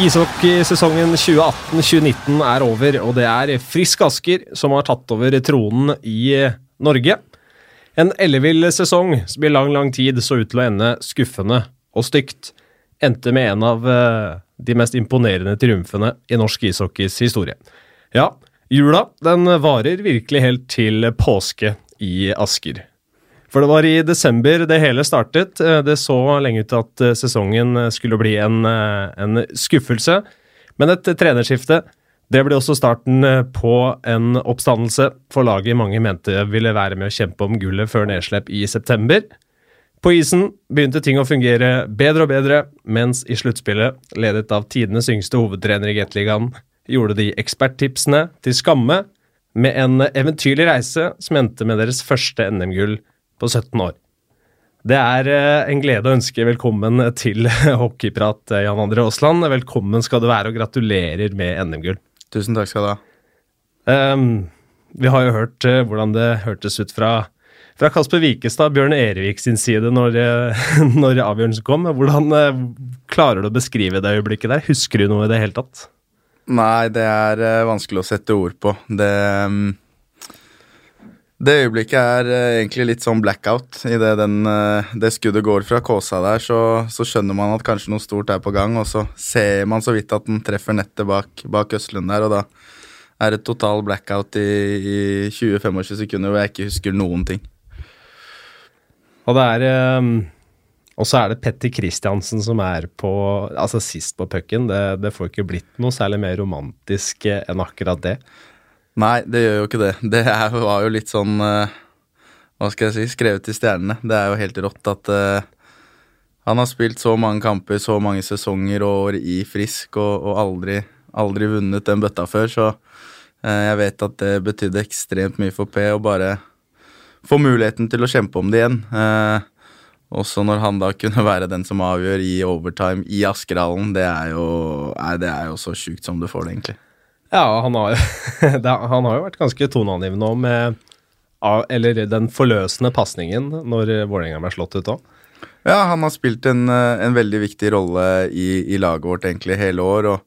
Ishockeysesongen 2018-2019 er over, og det er Frisk Asker som har tatt over tronen i Norge. En ellevill sesong som i lang, lang tid så ut til å ende skuffende og stygt, endte med en av eh, de mest imponerende triumfene i norsk ishockeys historie. Ja, jula den varer virkelig helt til påske i Asker. For det var i desember det hele startet. Eh, Det så lenge ut til at eh, sesongen skulle bli en, eh, en skuffelse. Men et trenerskifte det ble også starten eh, på en oppstandelse for laget mange mente ville være med å kjempe om gullet før nedslipp i september. På isen begynte ting å fungere bedre og bedre, mens i sluttspillet, ledet av tidenes yngste hovedtrener i Gateligaen, gjorde de eksperttipsene til skamme med en eventyrlig reise som endte med deres første NM-gull på 17 år. Det er eh, en glede å ønske velkommen til hockeyprat, eh, Jan André Aasland. Velkommen skal du være, og gratulerer med NM-gull. Tusen takk skal du ha. Um, vi har jo hørt eh, hvordan det hørtes ut fra, fra Kasper Wikestad, Bjørn Erevik sin side, når, eh, når avgjørelsen kom. Hvordan klarer du å beskrive det øyeblikket der? Husker du noe i det hele tatt? Nei, det er vanskelig å sette ord på. Det mm, Det øyeblikket er eh, egentlig litt sånn blackout. Idet uh, det skuddet går fra Kåsa der, så, så skjønner man at kanskje noe stort er på gang, og så ser man så vidt at den treffer nettet bak, bak Østlund der, og da er det total blackout i, i 20-25 sekunder hvor jeg ikke husker noen ting. Og det er um, Og så er det Petter Christiansen som er på Altså sist på pucken. Det, det får ikke blitt noe særlig mer romantisk eh, enn akkurat det. Nei, det gjør jo ikke det. Det er, var jo litt sånn eh, Hva skal jeg si? Skrevet i stjernene. Det er jo helt rått at uh, han har spilt så mange kamper, så mange sesonger og år i Frisk, og, og aldri, aldri vunnet den bøtta før, så uh, jeg vet at det betydde ekstremt mye for P å bare få muligheten til å kjempe om det igjen. Uh, også når han da kunne være den som avgjør i overtime i Askerhallen, det er jo, nei, det er jo så sjukt som du får det, egentlig. Ja, han har, han har jo vært ganske toneangivende nå med Eller den forløsende pasningen når Vålerenga ble slått ut òg. Ja, han har spilt en, eh, en veldig viktig rolle i, i laget vårt egentlig hele år, og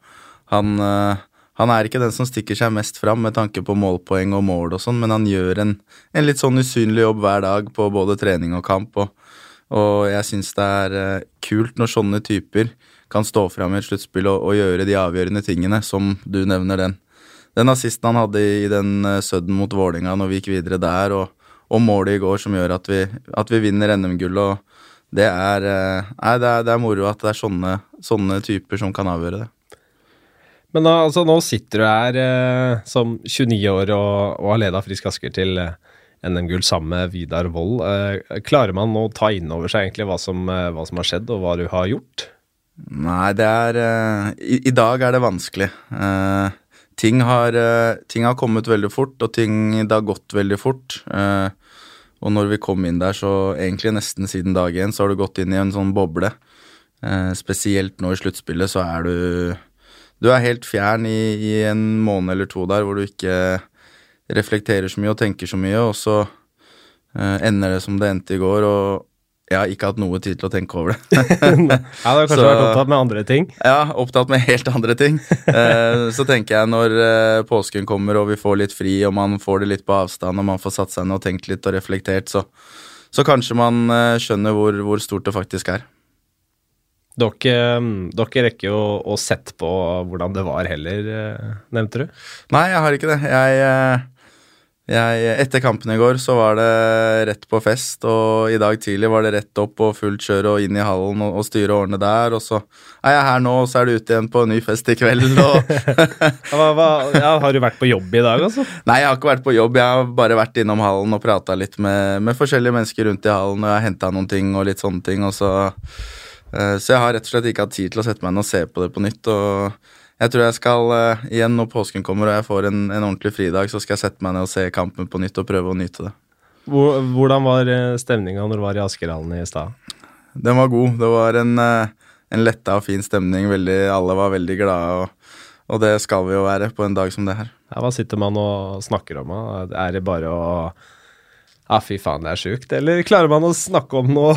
han, eh, han er ikke den som stikker seg mest fram med tanke på målpoeng og mål og sånn, men han gjør en, en litt sånn usynlig jobb hver dag på både trening og kamp, og, og jeg syns det er eh, kult når sånne typer kan stå fram i et sluttspill og, og gjøre de avgjørende tingene, som du nevner den. Den assisten han hadde i den uh, sudden mot Vålinga når vi gikk videre der, og, og målet i går som gjør at vi, at vi vinner NM-gullet. og det er, eh, nei, det er, det er moro at det er sånne, sånne typer som kan avgjøre det. Men da, altså, nå sitter du her eh, som 29 år og, og har leda Frisk Asker til eh, NM-gull sammen med Vidar Wold. Eh, klarer man å ta inn over seg egentlig hva som, eh, hva som har skjedd, og hva du har gjort? Nei, det er eh, i, I dag er det vanskelig. Eh, ting, har, eh, ting har kommet veldig fort, og ting det har gått veldig fort. Og når vi kom inn der, så egentlig nesten siden dag én, så har du gått inn i en sånn boble. Eh, spesielt nå i sluttspillet, så er du Du er helt fjern i, i en måned eller to der hvor du ikke reflekterer så mye og tenker så mye, og så eh, ender det som det endte i går, og jeg har ikke hatt noe tid til å tenke over det. Ja, du har kanskje Så- vært opptatt med andre ting? Ja, opptatt med helt andre ting. uh, så tenker jeg når uh, påsken kommer og vi får litt fri og man får det litt på avstand og man får satt seg ned og tenkt litt og reflektert, så, så kanskje man uh, skjønner hvor, hvor stort det faktisk er. Dere, dere rekker jo å sette på hvordan det var heller, nevnte du? Nei, jeg har ikke det. Jeg, jeg, etter kampen i går så var det rett på fest, og i dag tidlig var det rett opp og fullt kjør og inn i hallen og, og styre årene der, og så er jeg her nå, og så er det ute igjen på en ny fest i kveld, og Hva, hva, ja, har du vært på jobb i dag, altså? Nei, jeg har ikke vært på jobb. Jeg har bare vært innom hallen og prata litt med, med forskjellige mennesker rundt i hallen, og jeg har henta noen ting og litt sånne ting, og så eh, Så jeg har rett og slett ikke hatt tid til å sette meg ned og se på det på nytt, og jeg tror jeg skal uh, igjen når påsken kommer og jeg får en, en ordentlig fridag, så skal jeg sette meg ned og se kampen på nytt og prøve å nyte det. Hvor, hvordan var stemninga når du var i Askerhallen i stad? Den var god. Det var en, uh, en letta og fin stemning. Veldig, alle var veldig glade, og, og, det skal vi jo være på en dag som det her. Ja, hva sitter man og snakker om? Da? Er det bare å Ja, fy faen, det er sjukt. Eller klarer man å snakke om noe,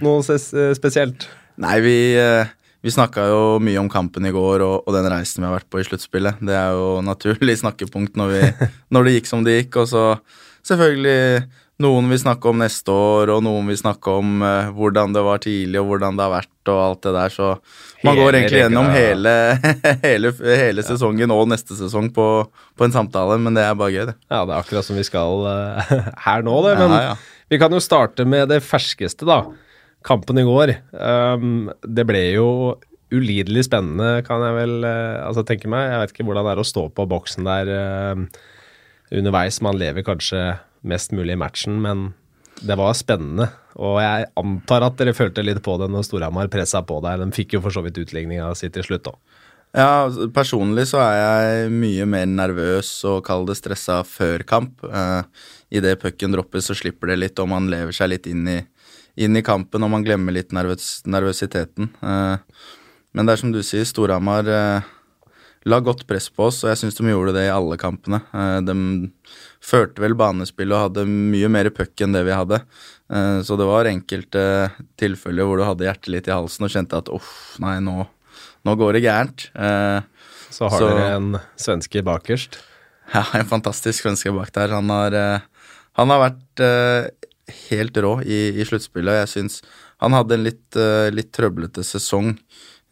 noe spesielt? Nei, vi, eh, vi snakka jo mye om kampen i går og, og, den reisen vi har vært på i sluttspillet. Det er jo naturlig snakkepunkt når, vi, når det gikk som det gikk. Og så selvfølgelig noen vil snakke om neste år, og noen vil snakke om uh, hvordan det var tidlig, og hvordan det har vært, og alt det der. Så man hele går egentlig gjennom hele, hele, hele sesongen og neste sesong på, på, en samtale, men det er bare gøy, det. Ja, det er akkurat som vi skal uh, her nå, det. Men ja, ja. vi kan jo starte med det ferskeste, da. Kampen i går. Um, det ble jo ulidelig spennende, kan jeg vel uh, altså tenke meg. Jeg vet ikke hvordan det er å stå på boksen der underveis. Man lever kanskje mest mulig i matchen, men det var spennende. Og jeg antar at dere følte litt på det når Storhamar pressa på der. De fikk jo for så vidt utligninga si til slutt òg. Ja, personlig så er jeg mye mer nervøs og kall det stressa før kamp. Uh, Idet pucken dropper, så slipper det litt, og man lever seg litt inn i, inn i kampen, og man glemmer litt nervøs, nervøsiteten. Uh, men det er som du sier, Storhamar uh, la godt press på oss, og jeg syns de gjorde det i alle kampene. Uh, de førte vel banespillet og hadde mye mer puck enn det vi hadde. Så det var enkelte tilfeller hvor du hadde hjertet litt i halsen og kjente at uff, nei, nå, nå, går det gærent. Så har så, dere en svenske bakerst? Ja, en fantastisk svenske bak der. Han har, han har vært helt rå i, i sluttspillet. Jeg syns han hadde en litt, litt trøblete sesong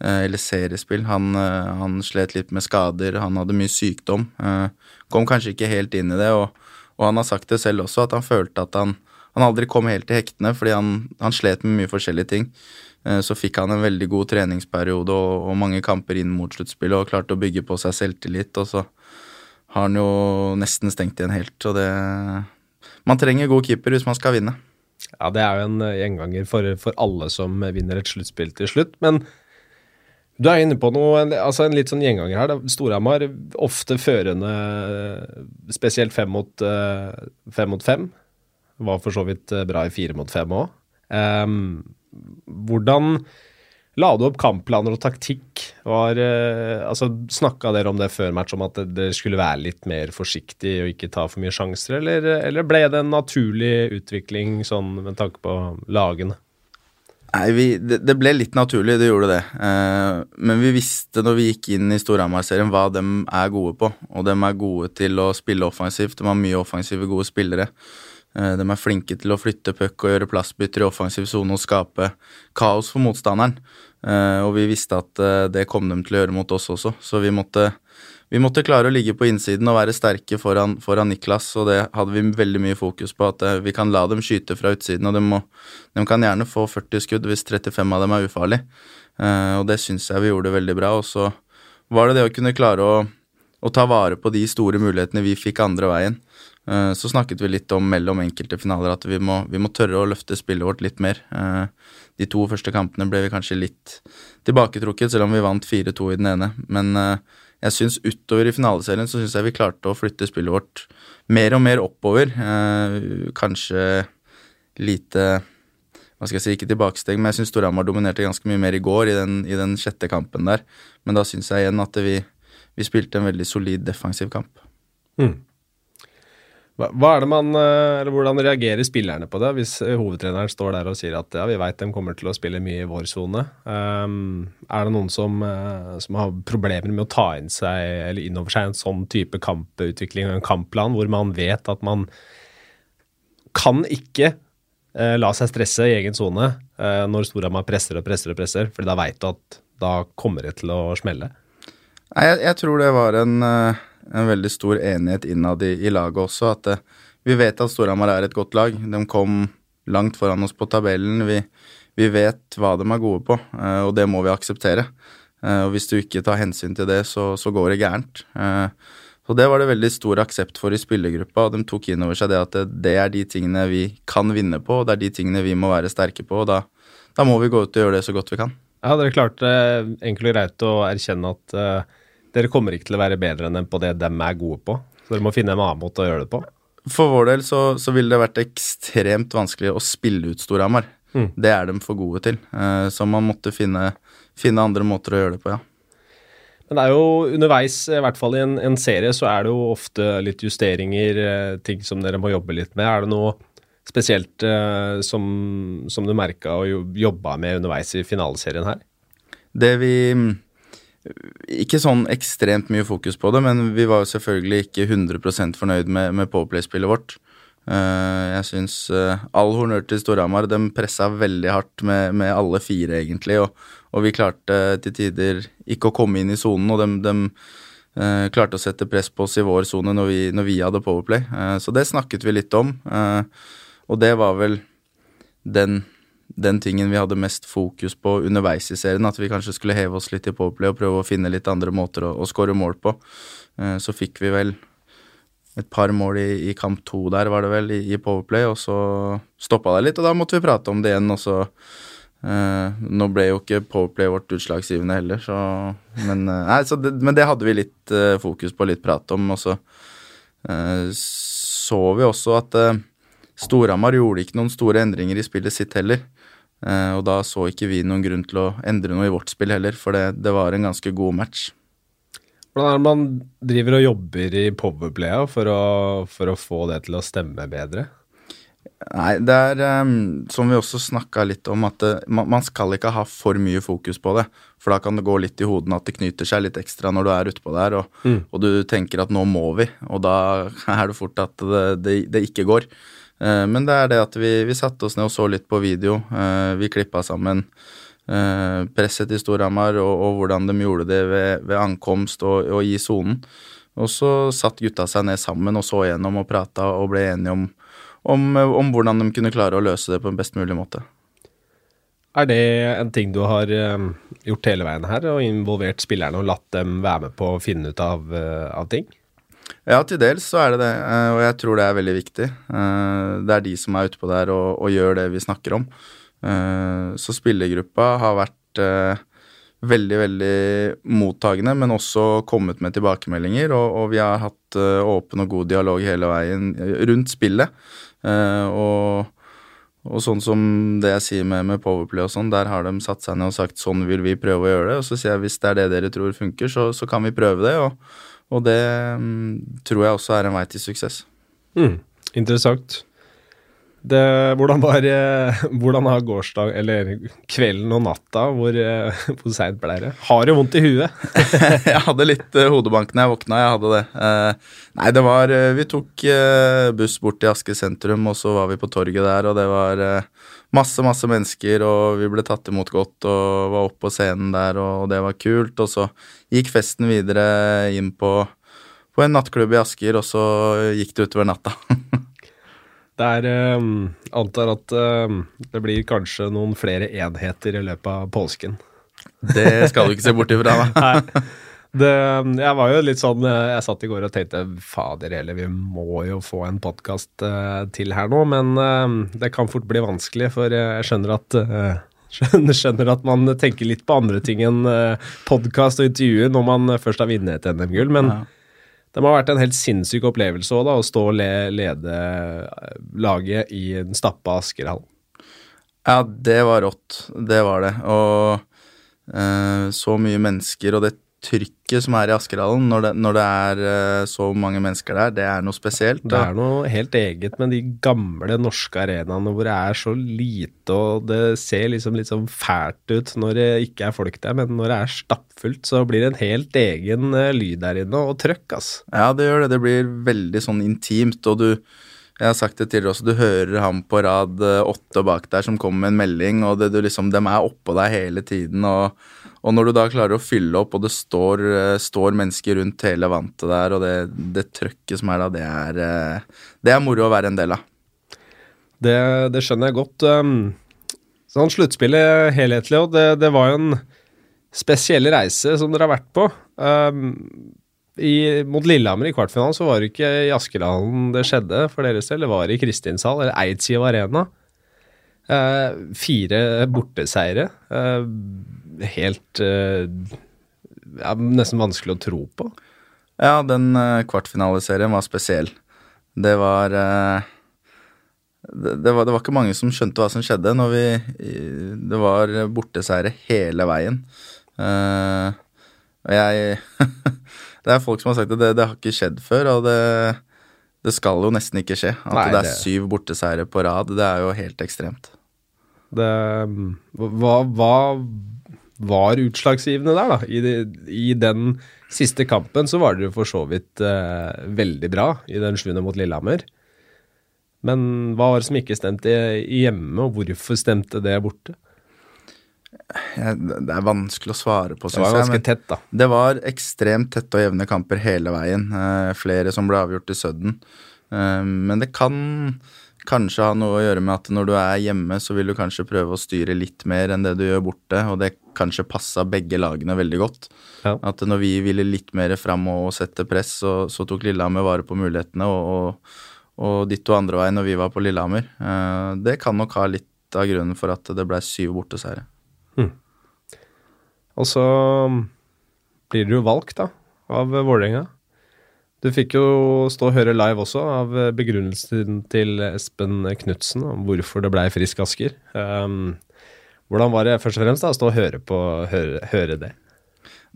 Eh, eller seriespill. Han, eh, han, slet litt med skader, han hadde mye sykdom. Eh, kom kanskje ikke helt inn i det, og, og han har sagt det selv også, at han følte at han, han aldri kom helt til hektene fordi han, han, slet med mye forskjellige ting. Så fikk han en veldig god treningsperiode og, og mange kamper inn mot sluttspillet og klarte å bygge på seg selvtillit, og så har han jo nesten stengt igjen helt, og det Man trenger god keeper hvis man skal vinne. Ja, det er jo en gjenganger for, for alle som vinner et sluttspill til slutt, men du er inne på noe, altså en litt sånn gjenganger her. Storhamar ofte førende, spesielt fem mot, fem mot fem. Var for så vidt eh, bra i fire mot fem òg. Um, hvordan la du opp kampplaner og taktikk? Var, eh, altså, Snakka dere om det før match, om at det skulle være litt mer forsiktig og ikke ta for mye sjanser, eller, eller ble det en naturlig utvikling sånn med tanke på lagene? Nei, vi, det, det, ble litt naturlig, det gjorde det. Eh, men vi visste når vi gikk inn i Storhamar-serien hva de er gode på. Og de er gode til å spille offensivt. De har mye offensive, gode spillere. Eh, de er flinke til å flytte puck og gjøre plassbytter i offensiv sone og skape kaos for motstanderen. Eh, og vi visste at eh, det kom de til å gjøre mot oss også, så vi måtte vi måtte klare å ligge på innsiden og være sterke foran, foran, Niklas, og det hadde vi veldig mye fokus på. At eh, vi kan la dem skyte fra utsiden, og de, må, de kan gjerne få 40 skudd hvis 35 av dem er ufarlig. Uh, og det syns jeg vi gjorde veldig bra. Og så var det det å kunne klare å, å ta vare på de store mulighetene vi fikk andre veien. Uh, så snakket vi litt om mellom enkelte finaler at vi må, vi må tørre å løfte spillet vårt litt mer. Uh, de to første kampene ble vi kanskje litt tilbaketrukket, selv om vi vant 4-2 i den ene. Men jeg syns utover i finaleserien så syns jeg vi klarte å flytte spillet vårt mer og mer oppover. Eh, kanskje lite hva skal jeg si, ikke tilbakesteg, men jeg syns Storhamar dominerte ganske mye mer i går, i den, i den sjette kampen der. Men da syns jeg igjen at vi, vi, spilte en veldig solid defensiv kamp. Mm. Hva er det man, eh, eller Hvordan reagerer spillerne på det, hvis eh, hovedtreneren står der og sier at ja, vi veit de kommer til å spille mye i vår sone? Um, er det noen som, uh, som, har problemer med å ta inn seg, eller innover seg en sånn type kamputvikling og en kampplan, hvor man vet at man kan ikke uh, la seg stresse i egen sone uh, når Storhamar presser og presser og presser, for da veit du at da kommer det til å smelle? Nei, jeg, jeg tror det var en en veldig stor enighet innad i, i laget også. At det, vi vet at Storhamar er et godt lag. De kom langt foran oss på tabellen. Vi, vi vet hva de er gode på, uh, og det må vi akseptere. Og Hvis du ikke tar hensyn til det, så, så går det gærent. Så Det var det veldig stor aksept for i spillergruppa, og de tok inn over seg det at det, er de tingene vi kan vinne på, og det er de tingene vi må være sterke på. og Da, da må vi gå ut og gjøre det så godt vi kan. Ja, Dere klarte enkelt og greit å erkjenne at dere kommer ikke til å være bedre enn dem på det de er gode på. Så dere må finne en annen måte å gjøre det på. For vår del så, så ville det vært ekstremt vanskelig å spille ut Storhamar. Mm. Det er de for gode til. Uh, så man måtte finne finne andre måter å gjøre det på, ja. Men det er jo underveis, i hvert fall i en, en serie, så er det jo ofte litt justeringer, eh, ting som dere må jobbe litt med. Er det noe spesielt eh, som, som, du merka og jobba med underveis i finaleserien her? Det vi Ikke sånn ekstremt mye fokus på det, men vi var jo selvfølgelig ikke 100 fornøyd med, med Powerplay-spillet vårt. Uh, jeg syns uh, all honnør til Storhamar. De pressa veldig hardt med, med, alle fire, egentlig. Og, og, vi klarte til tider ikke å komme inn i sonen, og de, de klarte å sette press på oss i vår sone når, når, vi hadde Powerplay. så det snakket vi litt om, og det var vel den, den tingen vi hadde mest fokus på underveis i serien. At vi kanskje skulle heve oss litt i Powerplay og prøve å finne litt andre måter å, å skåre mål på. så fikk vi vel et par mål i, i kamp to der, var det vel, i, i Powerplay, og så stoppa det litt, og da måtte vi prate om det igjen, og så Uh, nå ble jo ikke Powerplay vårt utslagsgivende heller, så Men, uh, nei, så det, men det hadde vi litt uh, fokus på, litt prat om. Og så så vi også at Storhamar gjorde ikke noen store endringer i spillet sitt heller. Og da så ikke vi noen grunn til å endre noe i vårt spill heller, for det, det var en ganske god match. Hvordan er det man driver og jobber i powerplaya for å, for å få det til å stemme bedre? Nei, det er um, som vi også snakka litt om, at det, man, man, skal ikke ha for mye fokus på det. For da kan det gå litt i hodene at det knyter seg litt ekstra når du er utpå der, og, mm. og, du tenker at nå må vi, og da er det fort at det, det, det ikke går. Uh, men det er det at vi, vi satte oss ned og så litt på video. Uh, vi klippa sammen Eh, presset til Storhamar og, og, hvordan de gjorde det ved, ved ankomst og, og i sonen. Og så satt gutta seg ned sammen og så gjennom og prata og ble enige om, om, om, hvordan de kunne klare å løse det på en best mulig måte. Er det en ting du har gjort hele veien her, og involvert spillerne og latt dem være med på å finne ut av, av ting? Ja, til dels så er det det, og jeg tror det er veldig viktig. Det er de som er utpå der og, og gjør det vi snakker om. Eh, så spillergruppa har vært eh, veldig, veldig mottagende, men også kommet med tilbakemeldinger. Og, og vi har hatt åpen og god dialog hele veien rundt spillet. Og, og, sånn som det jeg sier med, med Powerplay og sånn, der har de satt seg ned og sagt sånn vil vi prøve å gjøre det. Og så sier jeg hvis det er det dere tror funker, så, så kan vi prøve det. Og, og det um, tror jeg også er en vei til suksess. Mm, interessant. Det, hvordan, var, eh, hvordan har gårsdag, eller kvelden og natta, hvor, eh, hvor seint ble det? Har du vondt i huet? jeg hadde litt uh, hodebank når jeg våkna, jeg hadde det. Nei, det var Vi tok buss bort til Aske sentrum, og så var vi på torget der, og det var masse, masse mennesker, og vi ble tatt imot godt og var oppe på scenen der, og det var kult. Og så gikk festen videre inn på, på en nattklubb i Asker, og så gikk det utover natta. Det er um, Antar at um, det blir kanskje noen flere enheter i løpet av påsken. Det skal du ikke se bort ifra, da. Nei. Det, jeg var jo litt sånn Jeg satt i går og tenkte fader heller, vi må jo få en podkast uh, til her nå. Men uh, det kan fort bli vanskelig, for jeg skjønner at uh, skjønner, skjønner, at man tenker litt på andre ting enn uh, podkast og intervjuer når man først har vunnet et NM-gull. Men ja. Det må ha vært en helt sinnssyk opplevelse også, da, å stå og le, lede eh, laget i den stappa Askerhallen. Ja, det var rått. Det var det. Og eh, så mye mennesker, og det trykket som er i Askerhallen når når det er uh, så mange mennesker der, det er noe spesielt. Det er noe helt eget med de gamle norske arenaene hvor det er så lite og det ser liksom litt sånn fælt ut når det ikke er folk der, men når det er stappfullt, så blir det en helt egen uh, lyd der inne, og trøkk, ass. Ja, det gjør det. Det blir veldig sånn intimt, og du jeg har sagt det tidligere også, du hører ham på rad eh, åtte bak der som kommer med en melding, og det, liksom, dem er oppå deg hele tiden. og og når du da klarer å fylle opp, og det står, eh, står mennesker rundt hele vantet der, og det, det trøkket som er da, det er, eh, det er moro å være en del av. Det, det skjønner jeg godt. Um, sånn sluttspillet helhetlig, og det, var jo en spesiell reise som dere har vært på. Um, i, mot Lillehammer i kvartfinalen så var det ikke i Askeladden det skjedde for deres del, det var i Kristinshall, eller Eidsiv Arena. Eh, fire borteseire. Eh, helt eh, ja, Nesten vanskelig å tro på. Ja, den kvartfinaleserien kvartfinaliserien var spesiell. Det var uh, det, det, var, det, var, ikke mange som skjønte hva som skjedde når vi Det var borteseire hele veien. Uh, og jeg Det er folk som har sagt at det, det har ikke skjedd før, og det, det skal jo nesten ikke skje. At Nei, det er syv borteseiere på rad, det er jo helt ekstremt. Det Hva, hva var utslagsgivende der, da? I, de, I, den siste kampen så var dere for så vidt eh, veldig bra i den sjuende mot Lillehammer. Men hva var det som ikke stemte hjemme, og hvorfor stemte det borte? Det er vanskelig å svare på, syns jeg. Det var ganske tett, da. Det var ekstremt tette og jevne kamper hele veien. Eh, flere som ble avgjort i sudden. Eh, men det kan kanskje ha noe å gjøre med at når du er hjemme, så vil du kanskje prøve å styre litt mer enn det du gjør borte, og det kanskje passa begge lagene veldig godt. Ja. At når vi ville litt mer fram og sette press, så, så tok Lillehammer vare på mulighetene. og, og og ditto andre vei når vi var på Lillehammer. Eh, det kan nok ha litt av grunnen for at det ble syv borteseiere. Hmm. Og så blir du jo valgt, da, av Vålerenga. Du fikk jo stå og høre live også av begrunnelsen til Espen Knutsen om hvorfor det blei Frisk Asker. Um, hvordan var det først og fremst da, å stå og høre, på, høre, høre det?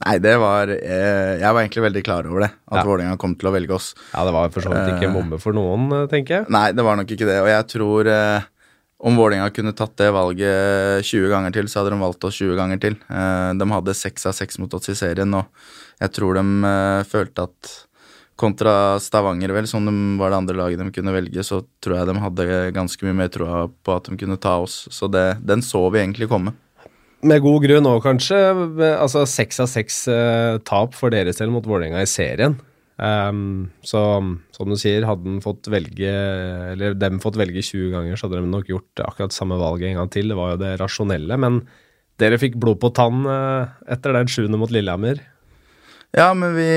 Nei, det var eh, Jeg var egentlig veldig klar over det, at ja. Vålerenga kom til å velge oss. Ja, det var for så vidt ikke en momme for noen, eh, tenker jeg. Nei, det var nok ikke det. Og jeg tror eh, om Vålerenga kunne tatt det valget 20 ganger til, så hadde de valgt oss 20 ganger til. Eh, de hadde seks av seks mot oss i serien, og jeg tror de eh, følte at kontra Stavanger, vel, som de var det andre laget de kunne velge, så tror jeg de hadde ganske mye mer troa på at de kunne ta oss. Så det, den så vi egentlig komme. Med god grunn òg, kanskje. Altså seks av seks uh, tap for dere selv mot Vålerenga i serien. Um, så som du sier, hadde den fått velge Eller dem fått velge 20 ganger, så hadde de nok gjort akkurat samme valget en gang til. Det var jo det rasjonelle. Men dere fikk blod på tann uh, etter den sjuende mot Lillehammer. Ja, men vi,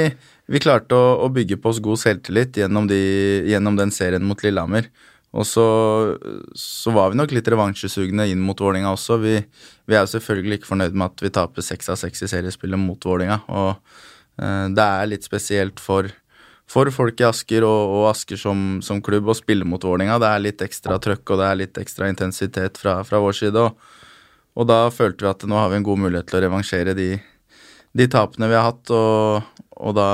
vi klarte å, å, bygge på oss god selvtillit gjennom, de, gjennom den serien mot Lillehammer. Og så, så, var vi nok litt revansjesugne inn mot Vålinga også. Vi, vi, er jo selvfølgelig ikke fornøyd med at vi taper seks av seks i seriespillet mot Vålinga. Og eh, det er litt spesielt for, for folk i Asker og, og Asker som, som, klubb å spille mot Vålinga. Det er litt ekstra trøkk og det er litt ekstra intensitet fra, fra vår side. Og, og, da følte vi at nå har vi en god mulighet til å revansjere de, de tapene vi har hatt. Og, og, da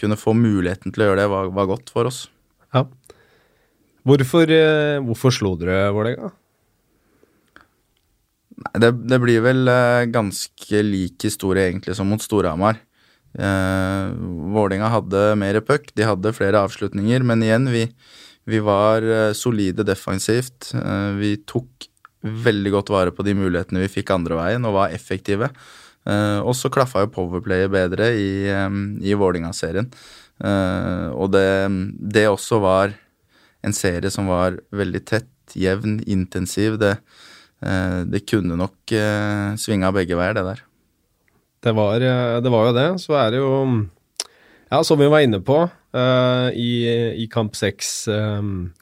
kunne få muligheten til å gjøre det, var, var godt for oss. Ja. Hvorfor, eh, hvorfor slo dere Vålerenga? Det, det, blir vel eh, ganske lik historie egentlig som mot Storhamar. Eh, Vålerenga hadde mer puck, de hadde flere avslutninger, men igjen, vi, vi var eh, solide defensivt. Eh, vi tok veldig godt vare på de mulighetene vi fikk andre veien, og var effektive. Eh, og så klaffa jo powerplayet bedre i, i Vålerenga-serien. og det, det også var en serie som var veldig tett, jevn, intensiv. Det, eh, det kunne nok eh, svinga begge veier, det der. Det var, eh, det var, jo det. Så er det jo Ja, som vi var inne på uh, i, i, kamp seks um,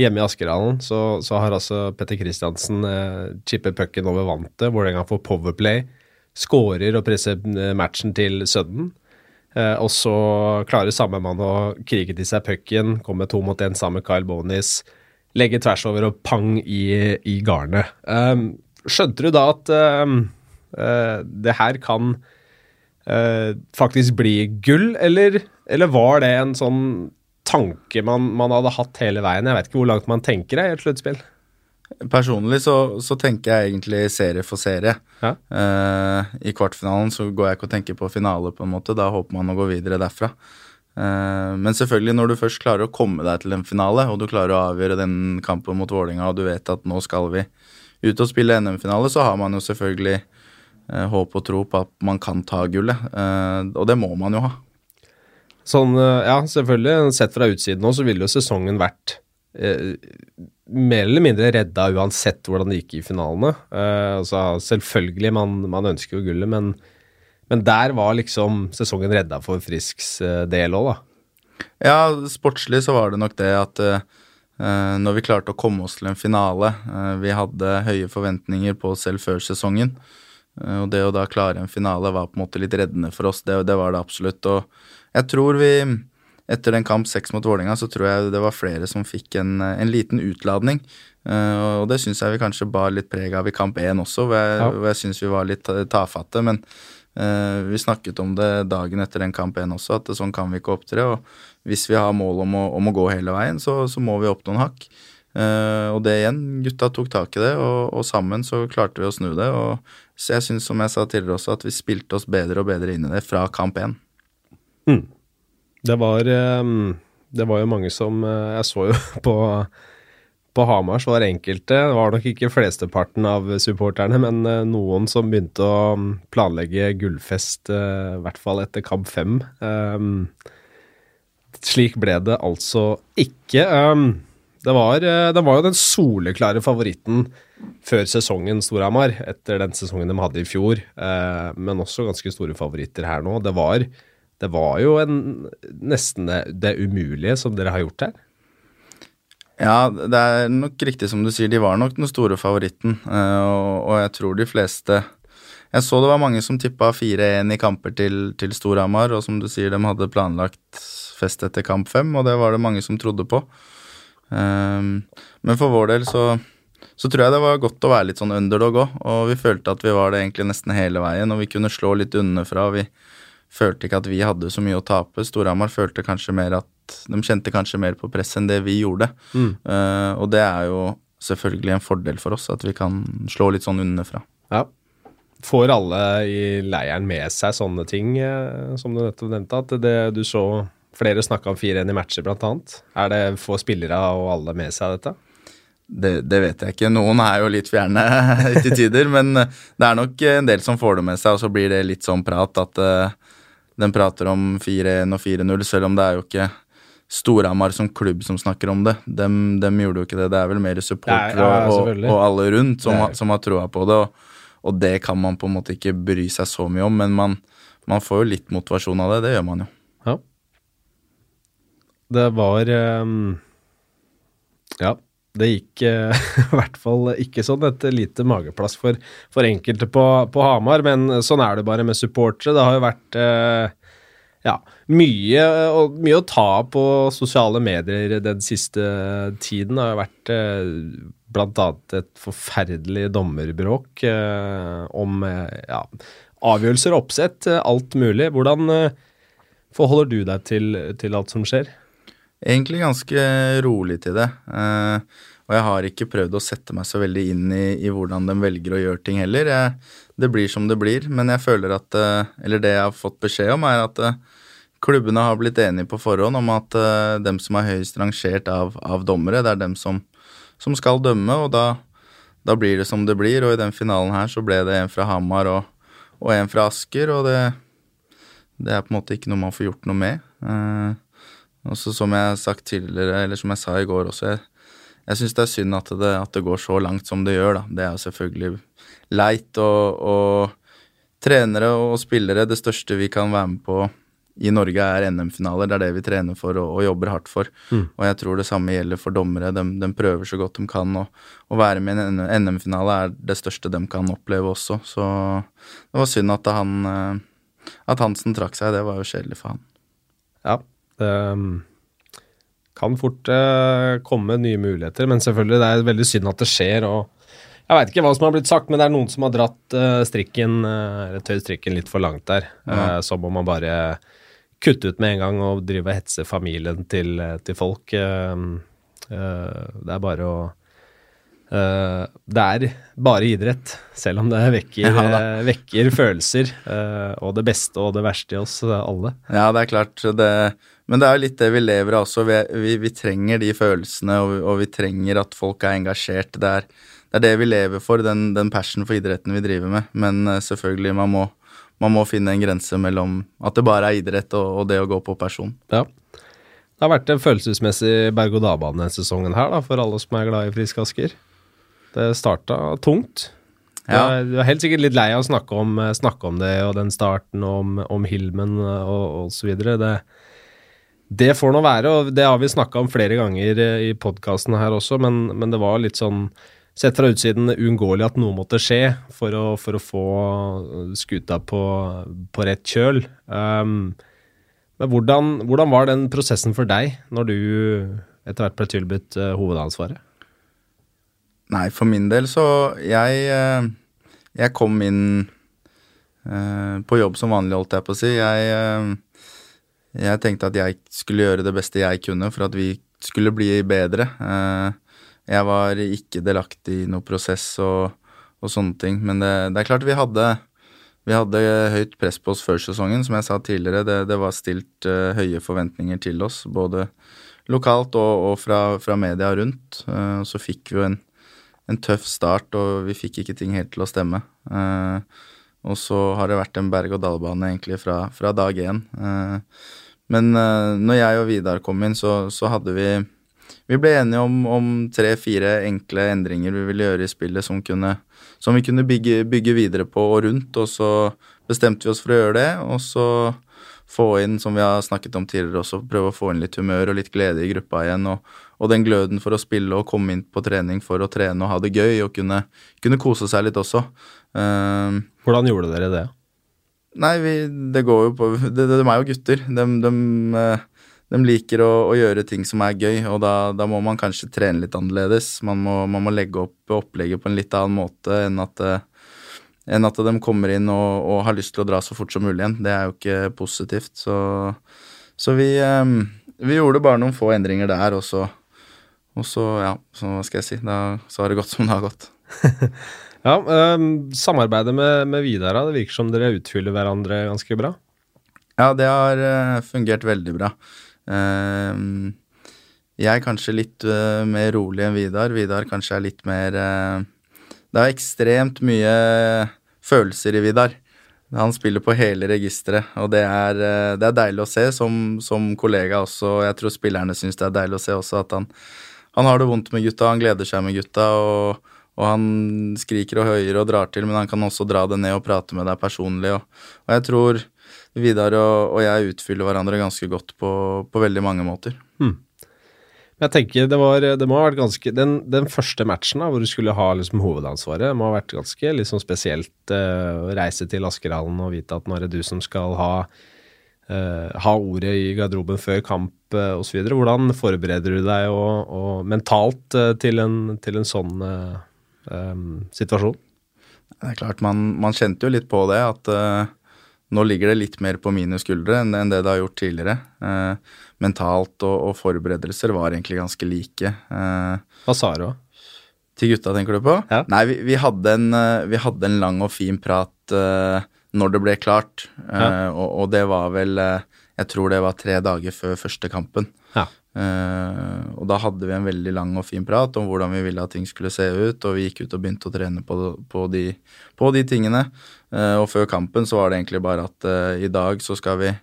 hjemme i Askerhallen, så, så, har altså Petter Kristiansen uh, chippet pucken over vantet. Vålerenga får powerplay, skårer og presser matchen til Sudden. Uh, og så klarer samme mann å krige til seg pucken, komme to mot én sammen med Kyle Bonis, legge tvers over og pang i, i garnet. Um, skjønte du da at um, uh, det her kan uh, faktisk bli gull, eller, eller, var det en sånn tanke man, man hadde hatt hele veien? Jeg vet ikke hvor langt man tenker det i et sluttspill. Personlig så, så, tenker jeg egentlig serie for serie. Ja. Uh, I kvartfinalen så går jeg ikke og tenker på finale, på en måte. Da håper man å gå videre derfra. Men selvfølgelig, når du først klarer å komme deg til en finale, og du klarer å avgjøre den kampen mot Vålinga, og du vet at nå skal vi ut og spille NM-finale, så har man jo selvfølgelig håp og tro på at man kan ta gullet. og det må man jo ha. Sånn, ja, selvfølgelig. Sett fra utsiden nå, så ville jo sesongen vært mer eller mindre redda uansett hvordan det gikk i finalene. Eh, altså, selvfølgelig, man, man, ønsker jo gullet, men, men, der var liksom sesongen redda for Frisks eh, del òg, da. Ja, sportslig så var det nok det at når vi klarte å komme oss til en finale Vi hadde høye forventninger på oss selv før sesongen. Og det å da klare en finale var på en måte litt reddende for oss. Det, det var det absolutt. Og jeg tror vi etter den kamp seks mot Vålerenga, så tror jeg det var flere som fikk en, en liten utladning. Uh, og det syns jeg vi kanskje bar litt preg av i kamp én også, hvor jeg, ja. jeg syns vi var litt tafatte. Men uh, vi snakket om det dagen etter den kamp én også, at sånn kan vi ikke opptre. Og hvis vi har mål om å, om å gå hele veien, så, så, må vi opp noen hakk. Uh, og det igjen, gutta tok tak i det, og, og, sammen så klarte vi å snu det. Og så jeg syns, som jeg sa tidligere også, at vi spilte oss bedre og bedre inn i det fra kamp én. Mm. Det var um, Det var jo mange som Jeg så jo på på Hamar var det enkelte, det var nok ikke flesteparten av supporterne, men uh, noen som begynte å um, planlegge gullfest, uh, i hvert fall etter kamp fem. Um, slik ble det altså ikke. Det, var, uh, det var jo den soleklare favoritten før sesongen, Storhamar, etter den sesongen de hadde i fjor, men også ganske store favoritter her nå. Det var, det var jo en, nesten det, det umulige som dere har gjort her. Ja, det er nok riktig som du sier. De var nok den store favoritten. Eh, og, jeg tror de fleste Jeg så det var mange som tippa 4-1 i kamper til, til Storhamar, og som du sier, de hadde planlagt fest etter kamp fem, og det var det mange som trodde på. Um, men for vår del så, så tror jeg det var godt å være litt sånn underdog òg, og vi følte at vi var det egentlig nesten hele veien, og vi kunne slå litt underfra. Vi følte ikke at vi hadde så mye å tape. Storhamar følte kanskje mer at de kjente kanskje mer på press enn det vi gjorde. Mm. Uh, og det er jo selvfølgelig en fordel for oss, at vi kan slå litt sånn underfra. Ja. Får alle i leiren med seg sånne ting, eh, som du nettopp nevnte? At det, du så flere snakka om 4-1 i matcher, annet. Er det få spillere og alle med seg dette? Det, det, vet jeg ikke. Noen er jo litt fjerne til tider. men det er nok en del som får det med seg, og så blir det litt sånn prat at uh, den prater om 4-1 og 4-0, selv om det er jo ikke Storhamar som klubb som snakker om det. Dem, dem, gjorde jo ikke det. Det er vel mer supportere ja, ja, og, og, alle rundt som, som har troa på det. Og, og, det kan man på en måte ikke bry seg så mye om, men man, man får jo litt motivasjon av det. Det gjør man jo. Det var um, Ja. Det gikk uh, i hvert fall ikke sånn. Et lite mageplass for, for enkelte på, på, Hamar, men sånn er det bare med supportere. Det har jo vært uh, ja, mye, mye, å ta på sosiale medier den siste tiden. Det har jo vært uh, bl.a. et forferdelig dommerbråk eh, om eh, ja, avgjørelser og oppsett, eh, alt mulig. Hvordan eh, forholder du deg til, til, alt som skjer? Egentlig ganske rolig til det. Eh, og jeg har ikke prøvd å sette meg så veldig inn i, i hvordan de velger å gjøre ting heller. Jeg, det blir som det blir, men jeg føler at Eller det jeg har fått beskjed om, er at klubbene har blitt enige på forhånd om at dem som er høyest rangert av, av, dommere, det er dem som, som skal dømme, og da, da, blir det som det blir. Og i den finalen her så ble det en fra Hamar og, og en fra Asker, og det, det, er på en måte ikke noe man får gjort noe med. Og så som jeg sagt tidligere, eller som jeg sa i går også, jeg, jeg syns det er synd at det, at det, går så langt som det gjør, da. Det er jo selvfølgelig leit, og, og trenere og spillere, det største vi kan være med på i Norge er NM-finaler. Det er det vi trener for og, og jobber hardt for. Mm. Og jeg tror det samme gjelder for dommere. De, de prøver så godt de kan. Og å være med i en NM-finale er det største de kan oppleve også. Så det var synd at han eh, at Hansen trakk seg. Det var jo kjedelig for han. Ja, det um, kan fort uh, komme nye muligheter, men selvfølgelig det er veldig synd at det skjer. og jeg veit ikke hva som har blitt sagt, men det er noen som har dratt uh, strikken, eller tøyd strikken litt for langt der. Ja. som om man bare kutte ut med en gang og drive og hetser familien til, til folk. Uh, det er bare å Det er bare idrett, selv om det vekker, ja, vekker følelser. og det beste og det verste i oss alle. Ja, det er klart. Det, men det er jo litt det vi lever av også. Vi, vi, vi trenger de følelsene, og og vi, trenger at folk er engasjert. Det er, det er det vi lever for, den, den passion for idretten vi driver med. Men selvfølgelig, man må man må finne en grense mellom at det bare er idrett og, og det å gå på person. Ja. Det har vært en følelsesmessig berg-og-dal-bane denne sesongen her, da, for alle som er glad i Frisk Asker. Det starta tungt. Ja. Du er helt sikkert litt lei av å snakke om, snakke om det og den starten om, om Hilmen og osv. Det, det får nå være, og det har vi snakka om flere ganger i podkasten her også, men, men, det var litt sånn sett fra utsiden uunngåelig at noe måtte skje for å, for å få skuta på, på, rett kjøl. Um, Men hvordan, hvordan var den prosessen for deg, når du etter hvert ble tilbudt uh, hovedansvaret? Nei, for min del så Jeg, jeg kom inn uh, på jobb som vanlig, holdt jeg på å si. Jeg, jeg tenkte at jeg skulle gjøre det beste jeg kunne for at vi skulle bli bedre. Jeg var ikke delaktig i noe prosess og, og sånne ting, men det, det, er klart vi hadde vi hadde høyt press på oss før sesongen. Som jeg sa tidligere, det, det var stilt uh, høye forventninger til oss. Både lokalt og, og fra, fra, media rundt. Uh, så fikk vi jo en, en, tøff start, og vi fikk ikke ting helt til å stemme. Og så har det vært en berg-og-dal-bane egentlig fra, fra dag én. Men når jeg og Vidar kom inn, så, så hadde vi vi ble enige om, om tre-fire enkle endringer vi ville gjøre i spillet som, kunne, som vi kunne bygge, bygge, videre på og rundt, og så bestemte vi oss for å gjøre det. Og så få inn, som vi har snakket om tidligere også, prøve å få inn litt humør og litt glede i gruppa igjen. Og, og den gløden for å spille og komme inn på trening for å trene og ha det gøy og kunne, kunne kose seg litt også. Uh, Hvordan gjorde dere det? Nei, vi, det går jo på De, er jo gutter. De, de, uh, de liker å, å, gjøre ting som er gøy, og da, da, må man kanskje trene litt annerledes. Man må, man må, legge opp opplegget på en litt annen måte enn at, eh, enn at de kommer inn og, og, har lyst til å dra så fort som mulig igjen. Det er jo ikke positivt. Så, så vi, um, vi, gjorde bare noen få endringer der, og så, og så ja, så hva skal jeg si, da, så har det gått som det har gått. ja, um, Samarbeidet med, med Vidar, det virker som dere utfyller hverandre ganske bra? Ja, det har uh, fungert veldig bra. Ehm, jeg er kanskje litt uh, mer rolig enn Vidar. Vidar kanskje er litt mer uh, Det er ekstremt mye følelser i Vidar. Han spiller på hele registeret, og det er, uh, det er, deilig å se som, som kollega også. Jeg tror spillerne syns det er deilig å se også at han, han har det vondt med gutta, han gleder seg med gutta. og og han skriker og høyer og drar til, men han kan også dra det ned og prate med deg personlig. Og, og jeg tror Vidar og, og, jeg utfyller hverandre ganske godt på, på veldig mange måter. Hmm. Jeg tenker det, var, det må ha vært ganske Den, den første matchen da, hvor du skulle ha liksom hovedansvaret, må ha vært ganske liksom spesielt uh, å reise til Askerhallen og vite at nå er det du som skal ha, uh, ha ordet i garderoben før kamp uh, osv. Hvordan forbereder du deg og, og mentalt uh, til, en, til, en, sånn um, situasjon? Det er klart, man, man, kjente jo litt på det at nå ligger det litt mer på mine skuldre enn, det det har gjort tidligere. Uh, mentalt og, og, forberedelser var egentlig ganske like. Uh, Hva sa du? Til gutta, tenker du på? Ja. Nei, vi, vi, hadde en, vi, hadde en, lang og fin prat når det ble klart, ja. og, og, det var vel Jeg tror det var tre dager før første kampen. Ja. Uh, og da hadde vi en veldig lang og fin prat om hvordan vi ville at ting skulle se ut, og vi gikk ut og begynte å trene på, på, de, på de, tingene. Uh, og før kampen så var det egentlig bare at uh, i dag så skal vi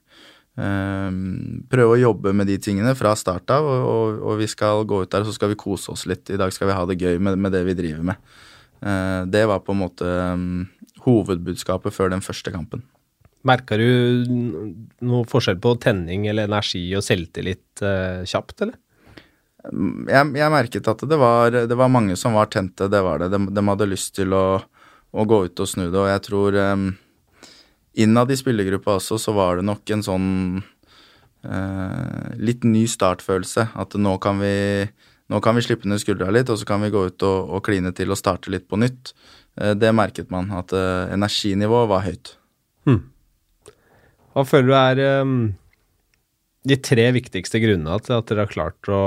prøve å jobbe med de tingene fra start av, og, og, og, vi skal gå ut der og så skal vi kose oss litt. I dag skal vi ha det gøy med, med det vi driver med. det var på en måte hovedbudskapet før den første kampen. Merka du noe forskjell på tenning eller energi og selvtillit eh, kjapt, eller? Jeg, jeg, merket at det var, det var, mange som var tente, det var det. De, de hadde lyst til å, å, gå ut og snu det, og jeg tror um, Innad i spillergruppa også så var det nok en sånn uh, litt ny startfølelse. At nå kan vi, nå kan vi slippe ned skuldra litt, og så kan vi gå ut og, og kline til og starte litt på nytt. Uh, det merket man, at uh, energinivået var høyt. Hmm. Hva føler du er um, de tre viktigste grunnene til at dere har klart å,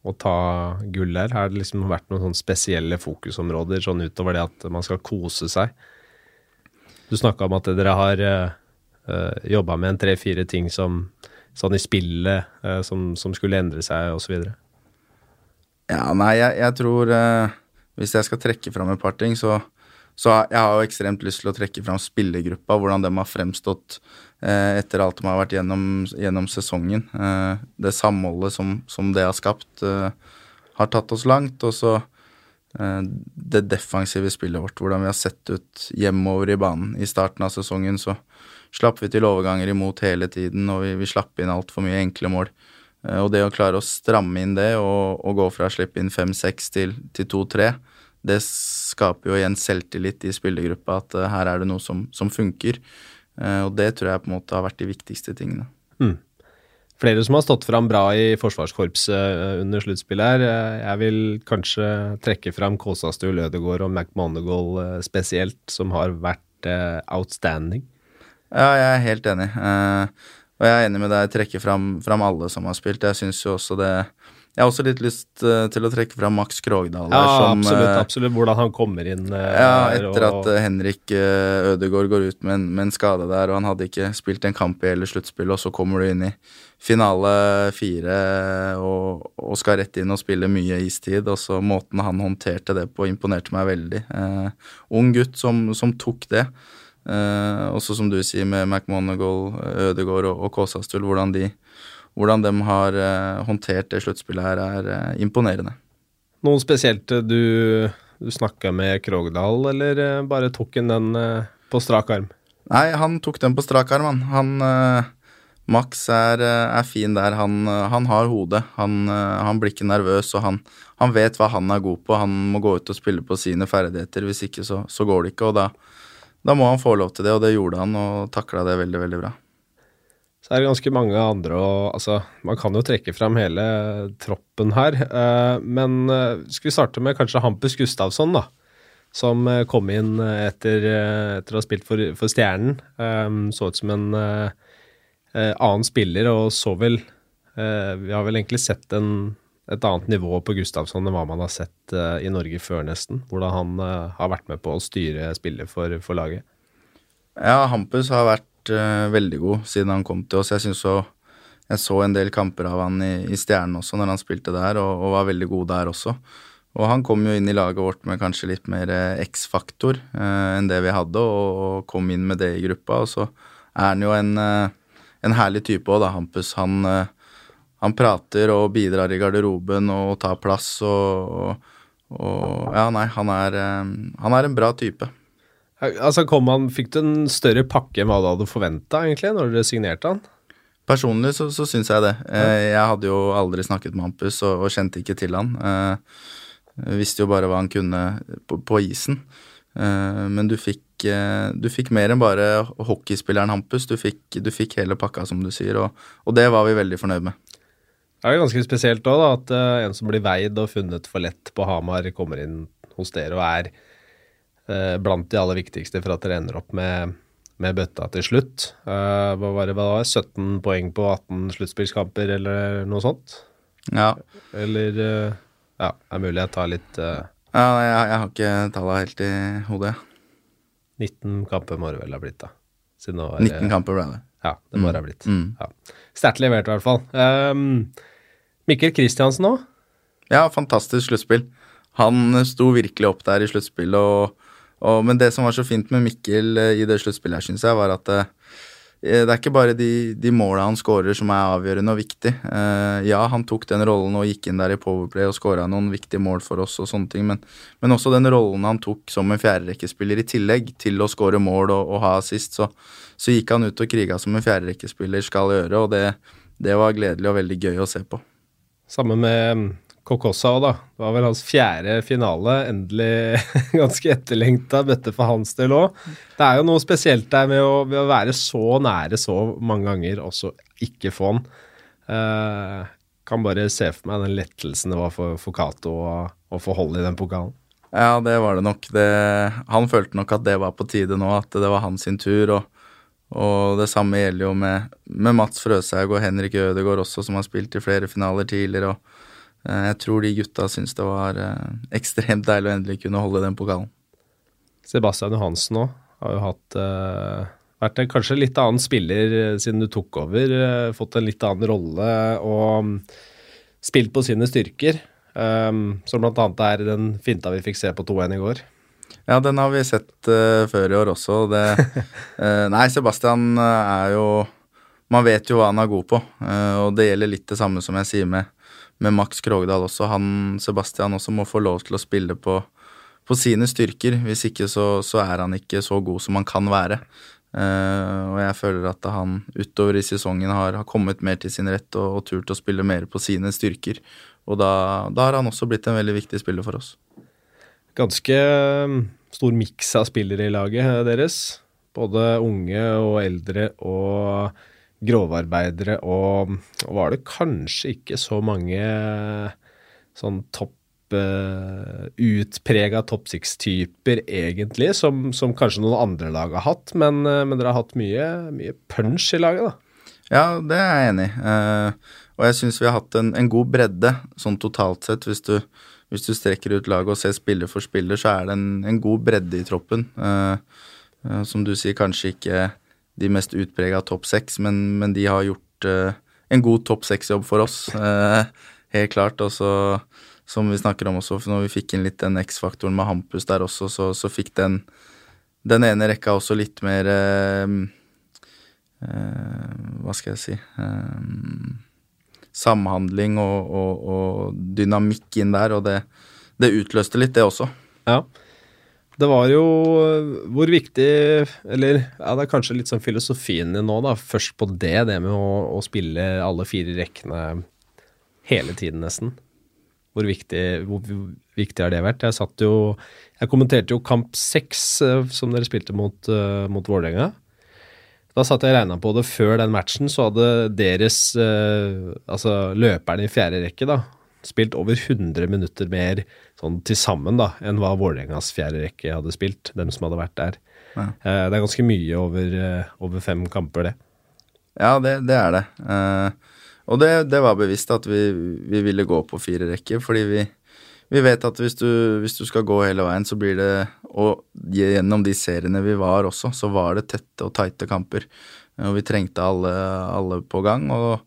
å ta gull her? Har det liksom vært noen sånne spesielle fokusområder sånn utover det at man skal kose seg? Du snakka om at dere har uh, uh jobba med en tre-fire ting som sånn i spillet uh, som, som, skulle endre seg, osv. Ja, nei, jeg, jeg tror uh, Hvis jeg skal trekke fram et par ting, så så jeg har jo ekstremt lyst til å trekke fram spillergruppa, hvordan de har fremstått eh, etter alt de har vært gjennom, gjennom sesongen. Eh, det samholdet som, som, det har skapt, eh, har tatt oss langt. Og så eh, det defensive spillet vårt, hvordan vi har sett ut hjemover i banen. I starten av sesongen så slapp vi til overganger imot hele tiden, og vi, vi slapp inn altfor mye enkle mål. Eh, og det å klare å stramme inn det og, og gå fra å slippe inn 5-6 til, til 2-3 det skaper jo igjen selvtillit i spillergruppa at uh, her er det noe som, som funker. Uh, og det tror jeg på en måte har vært de viktigste tingene. Mm. flere som har stått fram bra i forsvarskorpset eh, under sluttspillet her. Eh, Jeg vil kanskje trekke fram Kåsastul, Ødegaard og McMonagall eh, spesielt, som har vært eh, outstanding. Ja, jeg er helt enig. Eh, og jeg er enig med deg, trekke fram, fram alle som har spilt. Jeg syns jo også det Jeg har også litt lyst eh, til å trekke fram Max Krogdal. Ja, som, absolutt, eh, absolutt. Hvordan han kommer inn eh, Ja, etter og- at Henrik Ødegaard går ut med en, med en skade der, og han hadde ikke spilt en kamp i hele sluttspillet, og så kommer du inn i finale fire og, og skal rett inn og spille mye istid, og så måten han håndterte det på, imponerte meg veldig. Eh, ung gutt som, som tok det. Eh, også som du sier med McMonagall, Ødegaard og, og Kåsastul, hvordan de, hvordan de har eh, håndtert det sluttspillet her, er eh, imponerende. Noen spesielt eh, du, du snakka med Krogdal, eller bare tok han den på strak arm? Nei, han tok den på strak arm, han. han Max er, er fin der. Han, han har hodet. Han, han blir ikke nervøs, og han, han vet hva han er god på. Han må gå ut og spille på sine ferdigheter. Hvis ikke, så, så går det ikke. Og da, da må han få lov til det, og det gjorde han, og takla det veldig, veldig bra. Så er det ganske mange andre og altså, Man kan jo trekke fram hele troppen her. eh, men eh, skal vi starte med kanskje Hampus Gustavsson, da. Som eh, kom inn etter, etter å ha spilt for, for Stjernen. Så ut som en annen spiller, og så vel Vi har vel egentlig sett en, et annet nivå på Gustavsson enn hva man har sett i Norge før, nesten. Hvordan han har vært med på å styre spillet for, for laget. Ja, Hampus har vært eh, veldig god siden han kom til oss. Jeg synes så jeg så en del kamper av han i, i Stjernen også når han spilte der, og, og var veldig god der også. Og han kom jo inn i laget vårt med kanskje litt mer eh, X-faktor eh, enn det vi hadde, og, og kom inn med det i gruppa. Og så er han jo en, eh, en herlig type òg, da, Hampus. Han, han prater og bidrar i garderoben og tar plass og, og, Ja, nei, han er, han er en bra type. Altså kom han, Fikk du en større pakke enn hva du hadde forventa, når dere signerte han? Personlig så, så syns jeg det. Eh, jeg hadde jo aldri snakket med Hampus og, og kjente ikke til han. Eh, jeg visste jo bare hva han kunne på, på isen. Eh, men du fikk, du fikk mer enn bare hockeyspilleren Hampus. Du fikk, du fikk hele pakka, som du sier, og, og det var vi veldig fornøyd med. Det er jo ganske spesielt òg, at en som blir veid og funnet for lett på Hamar, kommer inn hos dere og er eh, blant de aller viktigste for at dere ender opp med, med bøtta til slutt. Eh, hva var det, hva var det, 17 poeng på 18 sluttspillskamper, eller noe sånt? Ja, Eller eh, Ja, det er mulig jeg tar litt eh, ja jeg, jeg har ikke tallene helt i hodet. 19 kamper må det vel ha blitt, da. Siden det var, 19 kamper ble det. Ja, det må det ha blitt. Mm. Ja. Sterkt levert, i hvert fall. Um, Mikkel Kristiansen òg. Ja, fantastisk sluttspill. Han sto virkelig opp der i sluttspillet, og, og, men det som var så fint med Mikkel eh, i det sluttspillet syns jeg, var at eh, det er ikke bare de, de måla han skårer som er avgjørende og viktig. Eh, ja, han tok den rollen og gikk inn der i powerplay og skåra noen viktige mål for oss og sånne ting, men, men også den rollen han tok som en fjerderekkespiller i tillegg til å skåre mål og, og ha assist, så, så gikk han ut og kriga som en fjerderekkespiller skal gjøre, og det, det var gledelig og veldig gøy å se på. Samme med Kokossa òg, da. Det var vel hans fjerde finale. Endelig ganske etterlengta bøtte for hans del òg. Det er jo noe spesielt der med å, med å være så nære så mange ganger, og så ikke få den. Eh, kan bare se for meg den lettelsen det var for, for Cato å, å få hold i den pokalen. Ja, det var det nok. Det, han følte nok at det var på tide nå, at det var hans sin tur. Og, og det samme gjelder jo med, med Mats Frøshaug og Henrik Ødegaard også, som har spilt i flere finaler tidligere. og Jeg tror de gutta syns det var eh, ekstremt deilig å endelig kunne holde den pokalen. Sebastian Johansen òg har jo hatt eh, vært en kanskje litt annen spiller eh, siden du tok over. eh, fått en litt annen rolle og mm, spilt på sine styrker. Um, som annet er den finta vi fikk se på 2-1 i går. Ja, den har vi sett uh, før i år også. Det, uh, nei, Sebastian eh, er jo Man vet jo hva han er god på, uh, og det gjelder litt det samme som jeg sier med, med Max Krogdal også. Han, Sebastian også må få lov til å spille på, på sine styrker. Hvis ikke så, så er han ikke så god som han kan være. Uh, og jeg føler at han utover i sesongen har, har kommet mer til sin rett og, og turt å spille mer på sine styrker. Og da, da har han også blitt en veldig viktig spiller for oss. Ganske um, stor miks av spillere i laget eh, deres. Både unge og eldre og grovarbeidere, og, og var det kanskje ikke så mange sånn topp uh, utprega topp six-typer, egentlig, som, som, kanskje noen andre lag har hatt. Men, uh, men dere har hatt mye, mye, punch i laget, da. Ja, det er jeg enig i. Uh, og jeg syns vi har hatt en, en, god bredde, sånn totalt sett. Hvis du, hvis du strekker ut laget og ser spiller for spiller, så er det en, en god bredde i troppen. som du sier, kanskje ikke de mest utprega topp seks, men, men, de har gjort en god topp seks-jobb for oss. helt klart. Og så, som vi snakker om også, når vi fikk inn litt den X-faktoren med Hampus der også, så, så fikk den, den ene rekka også litt mer eh, eh, Hva skal jeg si eh, Samhandling og, og, og, dynamikk inn der, og det, det utløste litt, det også. Ja. Det var jo Hvor viktig Eller ja, det er kanskje litt sånn filosofien din nå, da. Først på det, det med å, å spille alle fire rekkene hele tiden, nesten. Hvor viktig, hvor viktig har det vært? Jeg satt jo Jeg kommenterte jo kamp seks, eh, som dere spilte mot, uh, mot Vålerenga. Da satt jeg og regna på det. Før den matchen så hadde deres uh, Altså løperne i fjerde rekke, da, spilt over 100 minutter mer sånn til sammen da, enn hva Vålerengas fjerde rekke hadde spilt, dem som hadde vært der. Ja. Uh, det er ganske mye over, over fem kamper, det. Ja, det, det er det. Uh, og det, det, var bevisst at vi, vi, ville gå på fire rekker, fordi vi, vi vet at hvis du, hvis du, skal gå hele veien, så blir det Og gjennom de seriene vi var også, så var det tette og tighte kamper. Og vi trengte alle, alle på gang. Og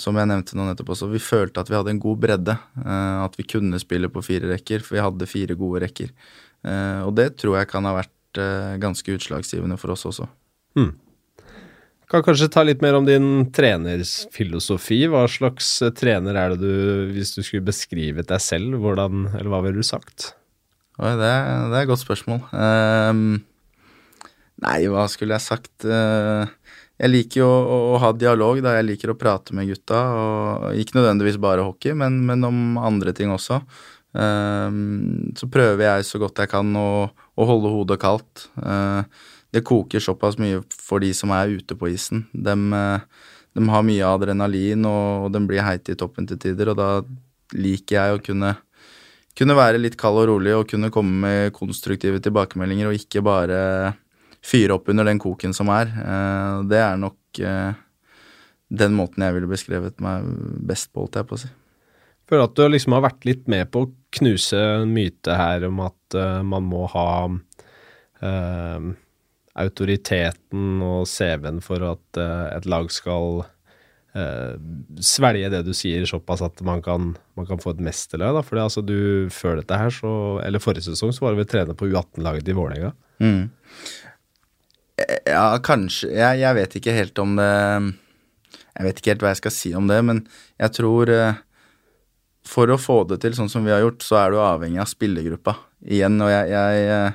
som jeg nevnte nå nettopp også, vi følte at vi hadde en god bredde. Eh, at vi kunne spille på fire rekker, for vi hadde fire gode rekker. Eh, og det tror jeg kan ha vært eh, ganske utslagsgivende for oss også. Hmm. Kan kanskje ta litt mer om din trenersfilosofi. Hva slags eh, trener er det du, hvis du skulle beskrivet deg selv, hvordan, eller hva ville du sagt? Oi, det, det er et godt spørsmål. Um, nei, hva skulle jeg sagt? Uh, jeg liker jo å, å, ha dialog, da. Jeg liker å prate med gutta. Og, ikke nødvendigvis bare hockey, men, men om andre ting også. Um, så prøver jeg så godt jeg kan å, å holde hodet kaldt. Uh, det koker såpass mye for de som er ute på isen. De, eh, de har mye adrenalin, og, de blir heite i toppen til tider. Og da liker jeg å kunne, kunne være litt kald og rolig og kunne komme med konstruktive tilbakemeldinger, og ikke bare fyre opp under den koken som er. Eh, det er nok eh, den måten jeg ville beskrevet meg best på, holdt jeg på å si. Føler at du liksom har vært litt med på å knuse en myte her om at uh, man må ha uh, autoriteten og CV-en for at et lag skal uh, svelge det du sier, såpass at man kan, man kan få et mesterlag. For altså, du før dette her, så, eller forrige sesong, så var du vel trener på U18-laget i Vålerenga. Mm. Ja, kanskje. Jeg, jeg, vet ikke helt om det Jeg vet ikke helt hva jeg skal si om det, men jeg tror uh, for å få det til sånn som vi har gjort, så er du avhengig av spillergruppa igjen. Og jeg, jeg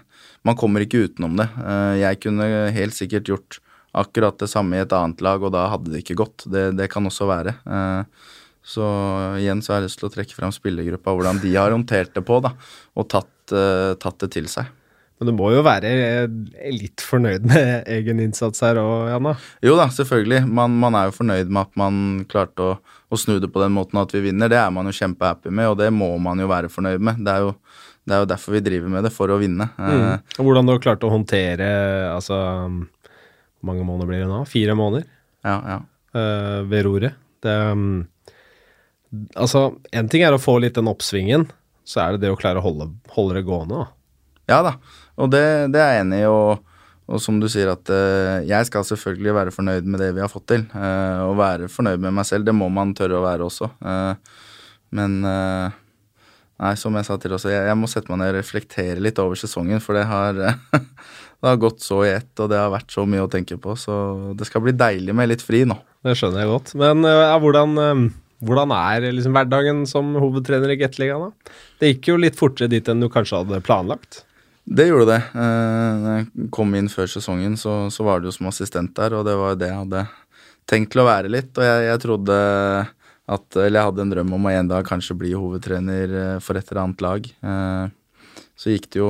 man kommer ikke utenom det. Eh, jeg kunne helt sikkert gjort akkurat det samme i et annet lag, og da hadde det ikke gått. Det, det kan også være. Eh, så igjen så har jeg lyst til å trekke fram spillergruppa, hvordan de har håndtert det på, da, og tatt, eh, tatt det til seg. Men du må jo være litt fornøyd med egen innsats her òg, Janna? Jo da, selvfølgelig. Man, man, er jo fornøyd med at man klarte å, å, snu det på den måten at vi vinner. Det er man jo kjempehappy med, og det må man jo være fornøyd med. Det er jo det er jo derfor vi driver med det, for å vinne. Mm. Og hvordan du har klart å håndtere altså Hvor mange måneder blir det nå? Fire måneder ja, ja. Uh, ved roret. Det um, Altså, én ting er å få litt den oppsvingen, så er det det å klare å holde, holde det gående. Da. Ja da, og det, det, er jeg enig i. Og, og, som du sier, at uh, jeg skal selvfølgelig være fornøyd med det vi har fått til. Uh, og være fornøyd med meg selv, det må man tørre å være også. men Nei, som jeg sa til også, jeg, jeg, må sette meg ned og reflektere litt over sesongen, for det har, det har gått så i ett, og det har vært så mye å tenke på. Så det skal bli deilig med litt fri nå. Det skjønner jeg godt. Men ja, hvordan, hvordan, er liksom hverdagen som hovedtrener i Gateligaen, da? Det gikk jo litt fortere dit enn du kanskje hadde planlagt? Det gjorde det. Når jeg kom inn før sesongen, så, så var det jo som assistent der, og det var det jeg hadde tenkt til å være litt. Og jeg, jeg trodde at Eller jeg hadde en drøm om å en dag kanskje bli hovedtrener eh, for et eller annet lag. Eh, så gikk det jo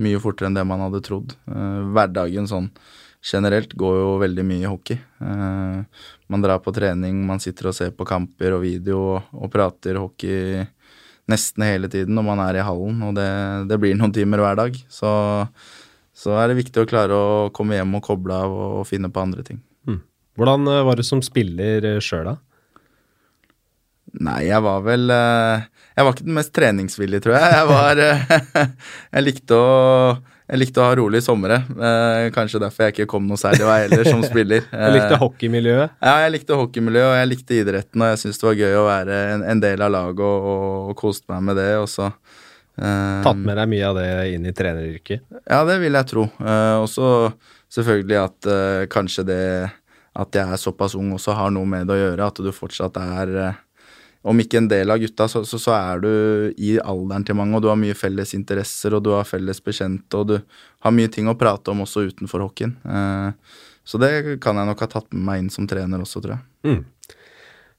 mye fortere enn det man hadde trodd. Eh, hverdagen sånn generelt går jo veldig mye i hockey. Eh, man drar på trening, man sitter og ser på kamper og video og prater hockey nesten hele tiden når man er i hallen, og det, det blir noen timer hver dag. Så, så, er det viktig å klare å komme hjem og koble av og, og finne på andre ting. Mm. Hvordan eh, var du som spiller eh, sjøl, da? Nei, jeg var vel eh, Jeg var ikke den mest treningsvillige, tror jeg. Jeg var Jeg likte å jeg likte å ha rolige somre. Eh, kanskje derfor jeg ikke kom noe særlig vei heller som spiller. Eh, jeg likte hockeymiljøet? Ja, jeg likte hockeymiljøet, og jeg likte idretten. Og jeg syntes det var gøy å være en, en del av laget og, og, og koste meg med det. Og så eh, Tatt med deg mye av det inn i treneryrket? Ja, det vil jeg tro. Eh, og så selvfølgelig at eh, kanskje det at jeg er såpass ung også har noe med det å gjøre. At du fortsatt er eh, om ikke en del av gutta, så, så, så, er du i alderen til mange, og du har mye felles interesser, og du har felles bekjente, og du har mye ting å prate om også utenfor hockeyen. Eh, så det kan jeg nok ha tatt med meg inn som trener også, tror jeg. Mm.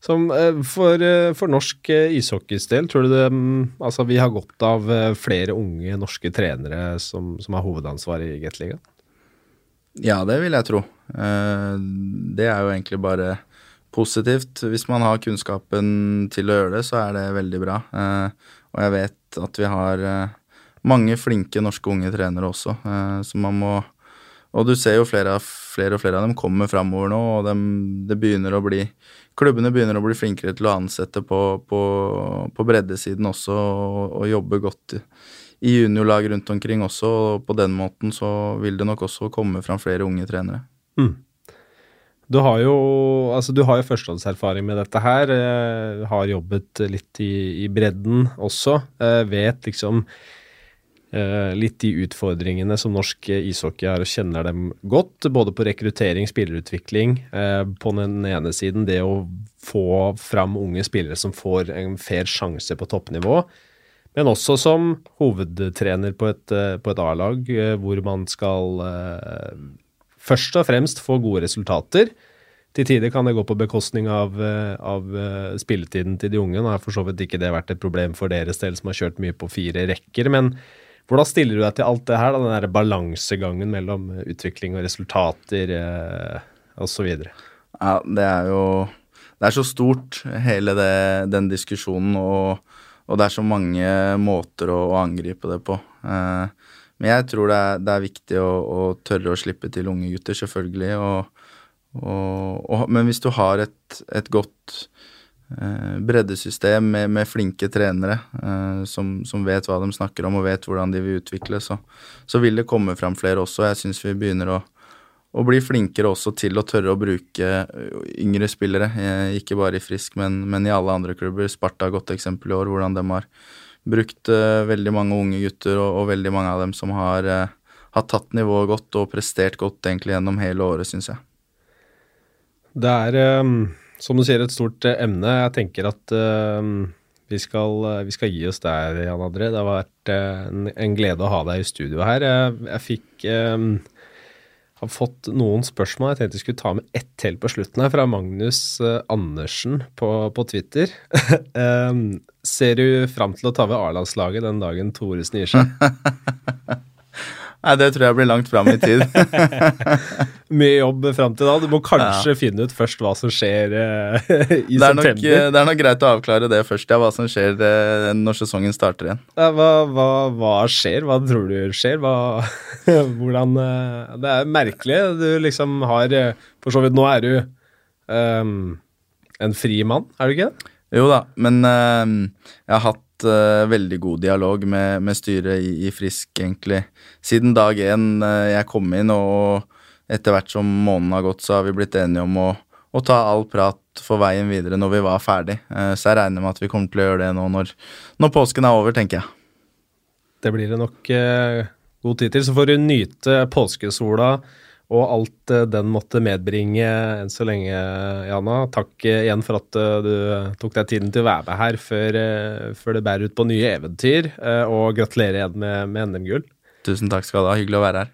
Som, eh, for, eh, for, norsk eh, ishockeys del, tror du det mm, Altså, vi har godt av flere unge norske trenere som, som har hovedansvar i Gateligaen? Ja, det vil jeg tro. Det er jo egentlig bare positivt. Hvis man har kunnskapen til å gjøre det, så er det veldig bra. Eh, og jeg vet at vi har eh, mange flinke norske unge trenere også, eh, så man må Og du ser jo flere, flere og flere av dem kommer framover nå, og de, det begynner å bli Klubbene begynner å bli flinkere til å ansette på, på, på breddesiden også, og, og jobbe godt i juniorlag rundt omkring også, og på den måten så vil det nok også komme fram flere unge trenere. Mm. Du har jo, altså du har jo førstehåndserfaring med dette her. Eh, har jobbet litt i, i bredden også. Eh, vet liksom eh, litt de utfordringene som norsk ishockey har, og kjenner dem godt. Både på rekruttering, spillerutvikling. Eh, på den ene siden det å få fram unge spillere som får en fair sjanse på toppnivå. Men også som hovedtrener på et, eh, et A-lag, eh, hvor man skal først og fremst få gode resultater. Til tider kan det gå på bekostning av, eh, av eh, spilletiden til de unge. Nå har for så vidt ikke det vært et problem for deres del, som har kjørt mye på fire rekker. Men hvordan stiller du deg til alt det her, da, den der balansegangen mellom utvikling og resultater eh, osv.? Ja, det er jo Det er så stort, hele det, den diskusjonen, og, og, det er så mange måter å, å angripe det på. Eh, men jeg tror det er, det er viktig å, å, tørre å slippe til unge gutter, selvfølgelig. Og, og, og, men hvis du har et, et godt eh, breddesystem med, med, flinke trenere eh, som, som, vet hva de snakker om og vet hvordan de vil utvikle, så, så vil det komme fram flere også. Jeg syns vi begynner å, å bli flinkere også til å tørre å bruke yngre spillere. Eh, ikke bare i Frisk, men, men, i alle andre klubber. Sparta er godt eksempel i år, hvordan de har brukt uh, veldig mange unge gutter, og, og, veldig mange av dem som har, uh, har tatt nivået godt og prestert godt egentlig gjennom hele året, syns jeg. Det er, um, som du sier, et stort uh, emne. Jeg tenker at vi skal, vi skal, gi oss der, Jan André. Det har vært en, en, glede å ha deg i studio her. Jeg, jeg fikk um, har fått noen spørsmål. Jeg tenkte jeg skulle ta med ett til på slutten her, fra Magnus Andersen på, på Twitter. um, ser du fram til å ta ved A-landslaget den dagen Thoresen gir seg? Nei, det tror jeg blir langt fram i tid. Mye jobb fram til da. Du må kanskje ja. finne ut først hva som skjer uh, i det september. Nok, det er nok greit å avklare det først, ja, hva som skjer uh, når sesongen starter igjen. Ja, hva, hva, hva, skjer? Hva tror du skjer? Hva, hvordan uh, Det er merkelig. Du liksom har For så vidt, nå er du um, en fri mann, er du ikke det? Jo da, men jeg har hatt uh, veldig god dialog med, med styret i, i, Frisk, egentlig. Siden dag én uh, jeg kom inn, og etter hvert som måneden har gått, så har vi blitt enige om å, å ta all prat for veien videre når vi var ferdig. Så jeg regner med at vi kommer til å gjøre det nå når, når påsken er over, tenker jeg. Det blir det nok god tid til. Så får du nyte påskesola og alt eh, den måtte medbringe enn så lenge, Jana. Takk eh, igjen for at eh, du tok deg tiden til å være med her før, før det bærer ut på nye eventyr, og gratulerer igjen med, med NM-gull. Tusen takk skal du ha, hyggelig å være her.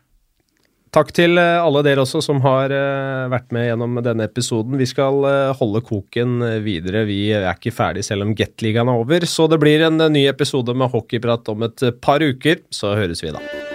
Takk til alle dere også som har vært med gjennom denne episoden. Vi skal holde koken videre. Vi er ikke ferdig selv om Gateligaen er over. Så det blir en ny episode med hockeyprat om et par uker. Så høres vi da.